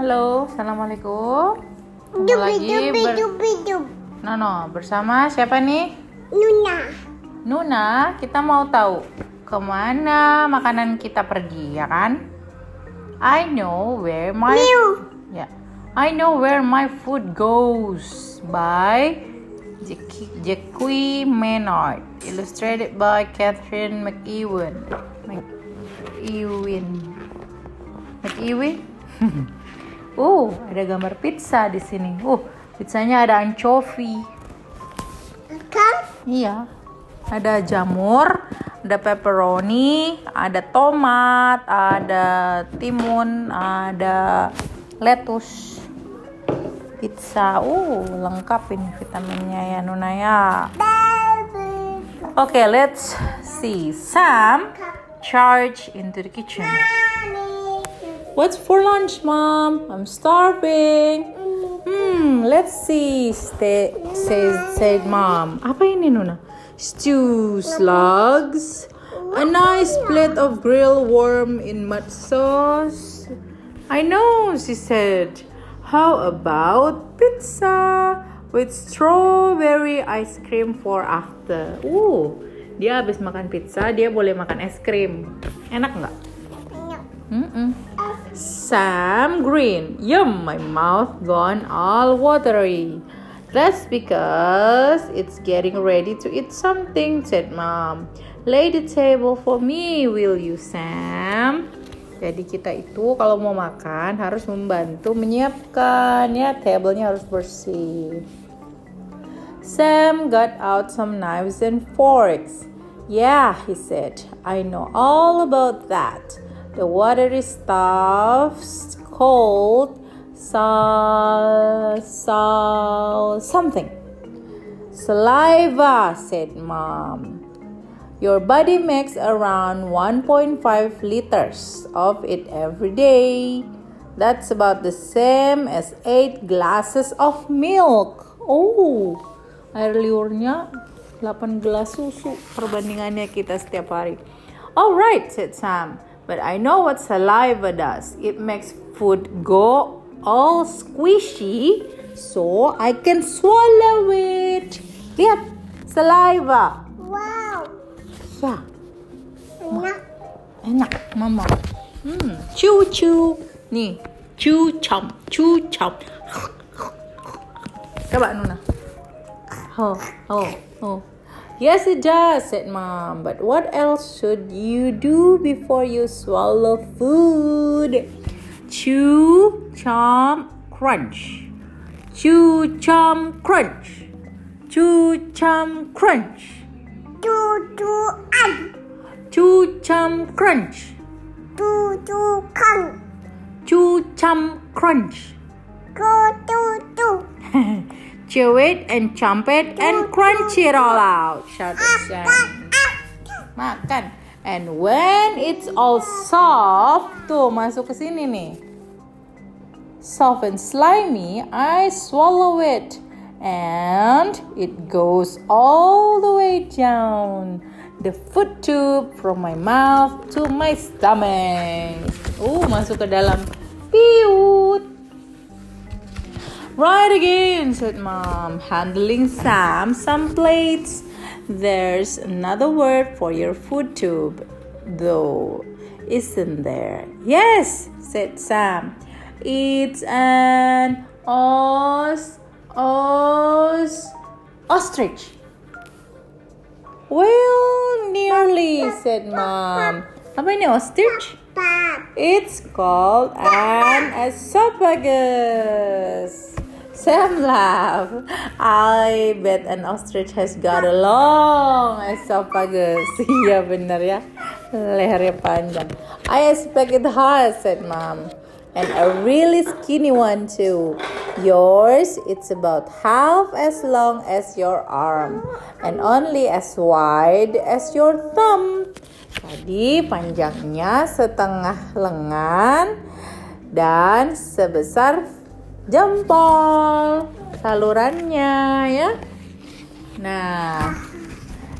Halo, assalamualaikum. Ketemu lagi ber-. Nono bersama siapa nih? Nuna. Nuna. Kita mau tahu ke mana makanan kita pergi, ya kan? I know where my ya. I know where my food goes by Jackie- Jackie Maynard, illustrated by Catherine McEwen. McEwen. McEwen? uh, ada gambar pizza di sini. Uh, pizzanya ada anchovy. Kan? Iya. Ada jamur, ada pepperoni, ada tomat, ada timun, ada lettuce. Pizza. Uh, lengkap ini vitaminnya ya Nuna ya. Oke, let's see. Sam charge into the kitchen. What's for lunch, Mom? I'm starving. Hmm, let's see. Stay, says said Mom. Apa ini Nuna? Stew slugs. A nice plate of grilled worm in mud sauce. I know, she said. How about pizza with strawberry ice cream for after? Uh, dia habis makan pizza, dia boleh makan es krim. Enak nggak? Enak. Mm-mm. Sam Green. Yum, my mouth gone all watery. That's because it's getting ready to eat something, said mom. Lay the table for me, will you, Sam? Jadi kita itu kalau mau makan harus membantu menyiapkan ya, tablenya harus bersih. Sam got out some knives and forks. Yeah, he said, I know all about that. The watery stuff's called sal, sal, something. Saliva, said mom. Your body makes around 1.5 liters of it every day. That's about the same as 8 glasses of milk. Oh, air liurnya 8 gelas susu perbandingannya kita setiap hari. Alright, said Sam. But I know what saliva does. It makes food go all squishy so I can swallow it. Lihat, saliva. Wow. Ya, Enak. enak, mama. Hmm, chew chew. Nih, chew chomp, chew chomp. Coba Nuna. Oh, oh, oh. Yes, it does, said mom. But what else should you do before you swallow food? Chew, chomp, crunch. Chew, chomp, crunch. Chew, chomp, crunch. Tu tu an. Chew, chomp, um. crunch. Tu tu kan. Chew, chomp, crunch. Go tu tu. Chew it and chomp it and crunch it all out. Shouted Sam. Makan. And when it's all soft, tuh masuk ke sini nih. Soft and slimy, I swallow it. And it goes all the way down the food tube from my mouth to my stomach. Uh, masuk ke dalam piut. Right again, said Mom, handling Sam some plates. There's another word for your food tube, though, isn't there? Yes, said Sam. It's an os, os, ostrich. Well, nearly, said Mom. Apa ini ostrich? It's called an esophagus. Sam laughed. I bet an ostrich has got a long esophagus. Iya benar ya. Lehernya panjang. I expect it has, said mom. And a really skinny one too. Yours, it's about half as long as your arm. And only as wide as your thumb. Tadi panjangnya setengah lengan dan sebesar jempol salurannya ya. Nah,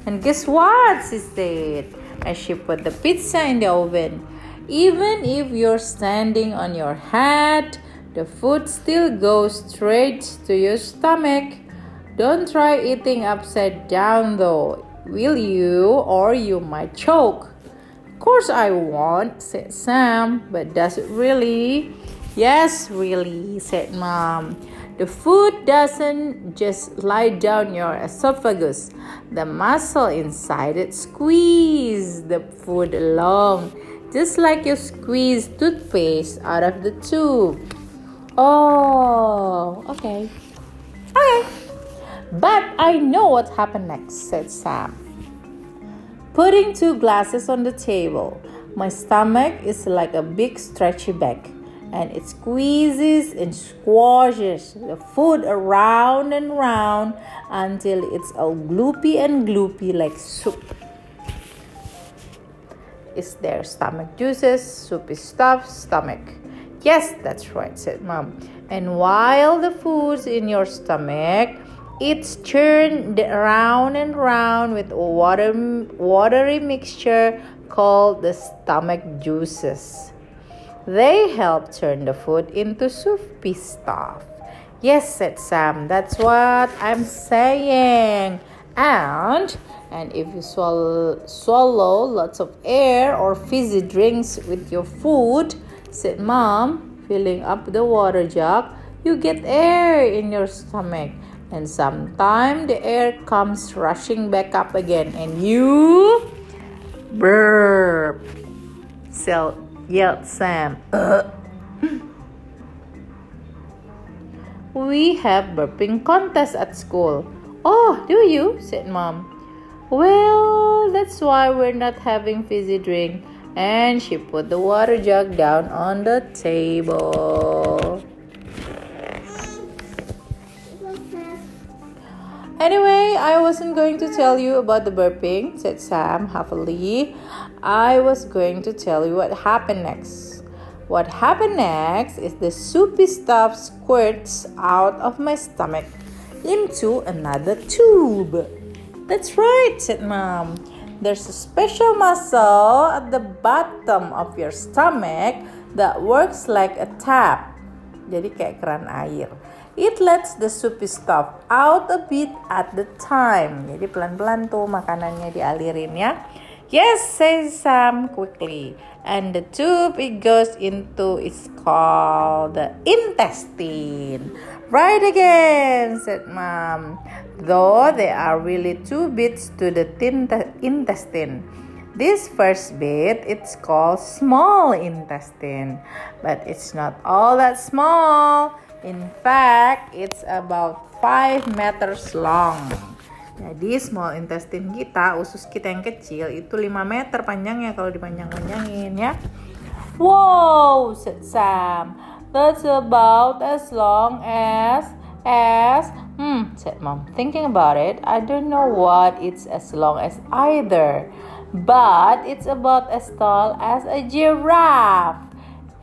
and guess what she said as she put the pizza in the oven. Even if you're standing on your head, The food still goes straight to your stomach. Don't try eating upside down though, will you? Or you might choke. Of course I won't, said Sam, but does it really? Yes, really, said Mom. The food doesn't just lie down your esophagus. The muscle inside it squeeze the food along, just like you squeeze toothpaste out of the tube. Oh, okay. Okay. But I know what happened next, said Sam. Putting two glasses on the table, my stomach is like a big stretchy bag and it squeezes and squashes the food around and round until it's all gloopy and gloopy like soup. Is there stomach juices? Soup is stuffed stomach. Yes, that's right, said mom. And while the food's in your stomach, it's churned round and round with water, watery mixture called the stomach juices. They help turn the food into soupy stuff. Yes, said Sam, that's what I'm saying. And and if you swallow, swallow lots of air or fizzy drinks with your food, said Mom, filling up the water jug, you get air in your stomach. And sometimes the air comes rushing back up again and you burp. So yelled Sam. we have burping contest at school. Oh, do you? said mom. Well, that's why we're not having fizzy drink. And she put the water jug down on the table. Anyway, I wasn't going to tell you about the burping, said Sam happily. I was going to tell you what happened next. What happened next is the soupy stuff squirts out of my stomach into another tube. That's right, said Mom. There's a special muscle at the bottom of your stomach that works like a tap. Jadi kayak keran air. It lets the soupy stuff out a bit at the time. Jadi pelan-pelan tuh makanannya dialirin ya. Yes, says Sam quickly. And the tube it goes into is called the intestine. Right again, said Mom. Though there are really two bits to the intestine. This first bit it's called small intestine, but it's not all that small. In fact, it's about 5 meters long. Jadi small intestine kita, usus kita yang kecil itu 5 meter panjangnya kalau dipanjang-panjangin ya. Wow, said Sam. That's about as long as as hmm, said mom. Thinking about it, I don't know what it's as long as either. But it's about as tall as a giraffe.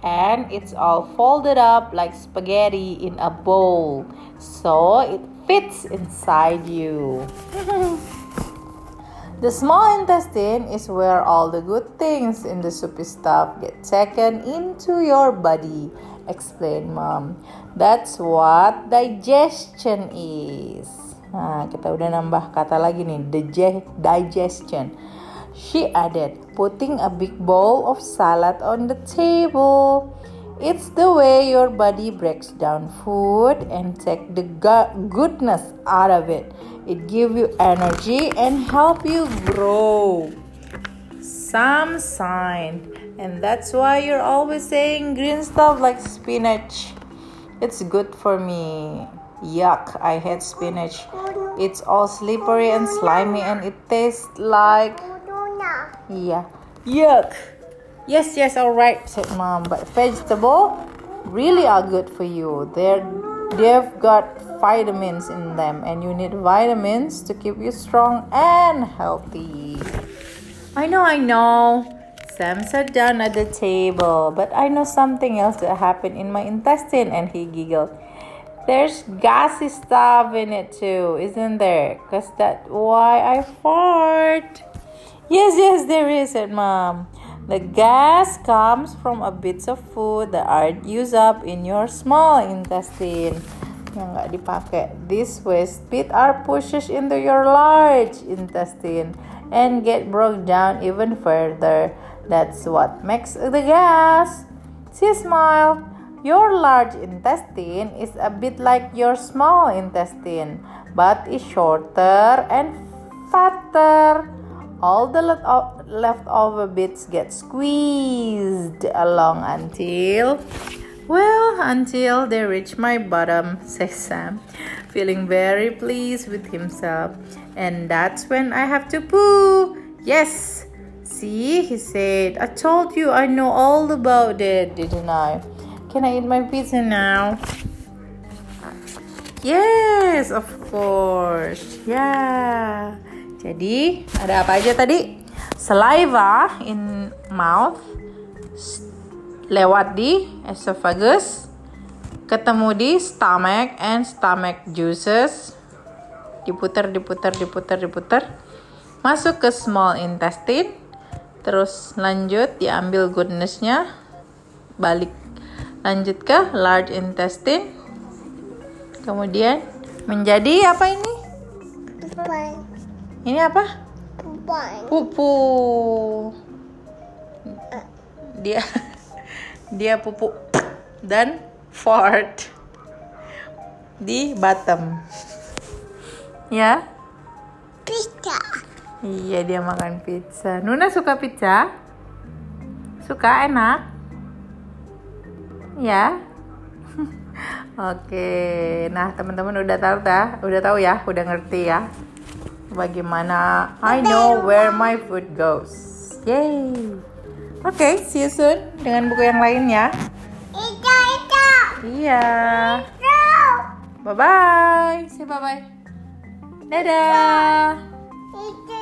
And it's all folded up like spaghetti in a bowl. So it fits inside you. the small intestine is where all the good things in the soupy stuff get taken into your body, explained mom. That's what digestion is. Nah, kita udah nambah kata lagi nih, digestion. She added, putting a big bowl of salad on the table. It's the way your body breaks down food and take the goodness out of it. It give you energy and help you grow. Some sign, and that's why you're always saying green stuff like spinach. It's good for me. Yuck, I hate spinach. It's all slippery and slimy and it tastes like yeah. Yuck. Yes, yes, all right, said mom. But vegetable really are good for you. They're they've got vitamins in them, and you need vitamins to keep you strong and healthy. I know, I know. Sam sat down at the table, but I know something else that happened in my intestine, and he giggled. There's gassy stuff in it too, isn't there? Cause that's why I fart. Yes, yes, there is, said mom. The gas comes from a bits of food that are used up in your small intestine. Yang nggak dipakai. These waste bits are pushed into your large intestine and get broke down even further. That's what makes the gas. She smiled. Your large intestine is a bit like your small intestine, but is shorter and fatter. All the le- uh, leftover bits get squeezed along until, well, until they reach my bottom, says Sam, feeling very pleased with himself. And that's when I have to poo. Yes. See, he said, I told you I know all about it, didn't I? Can I eat my pizza now? Yes, of course. Yeah. Jadi, ada apa aja tadi? Saliva in mouth lewat di esophagus, ketemu di stomach and stomach juices. Diputar, diputar, diputar, diputar. Masuk ke small intestine. Terus lanjut diambil goodnessnya balik lanjut ke large intestine kemudian menjadi apa ini Pupai. Ini apa? Pupu dia dia pupu dan fart. Di bottom. Ya? Pizza. iya dia makan pizza. Nuna suka pizza? Suka? Enak? Ya? Oke. Nah teman-teman udah tahu dah udah tahu ya? Udah ngerti ya bagaimana? I know where my food goes. Yay. Oke see you soon dengan buku yang lain ya ita. iya. No. bye bye say bye bye dadah Ita,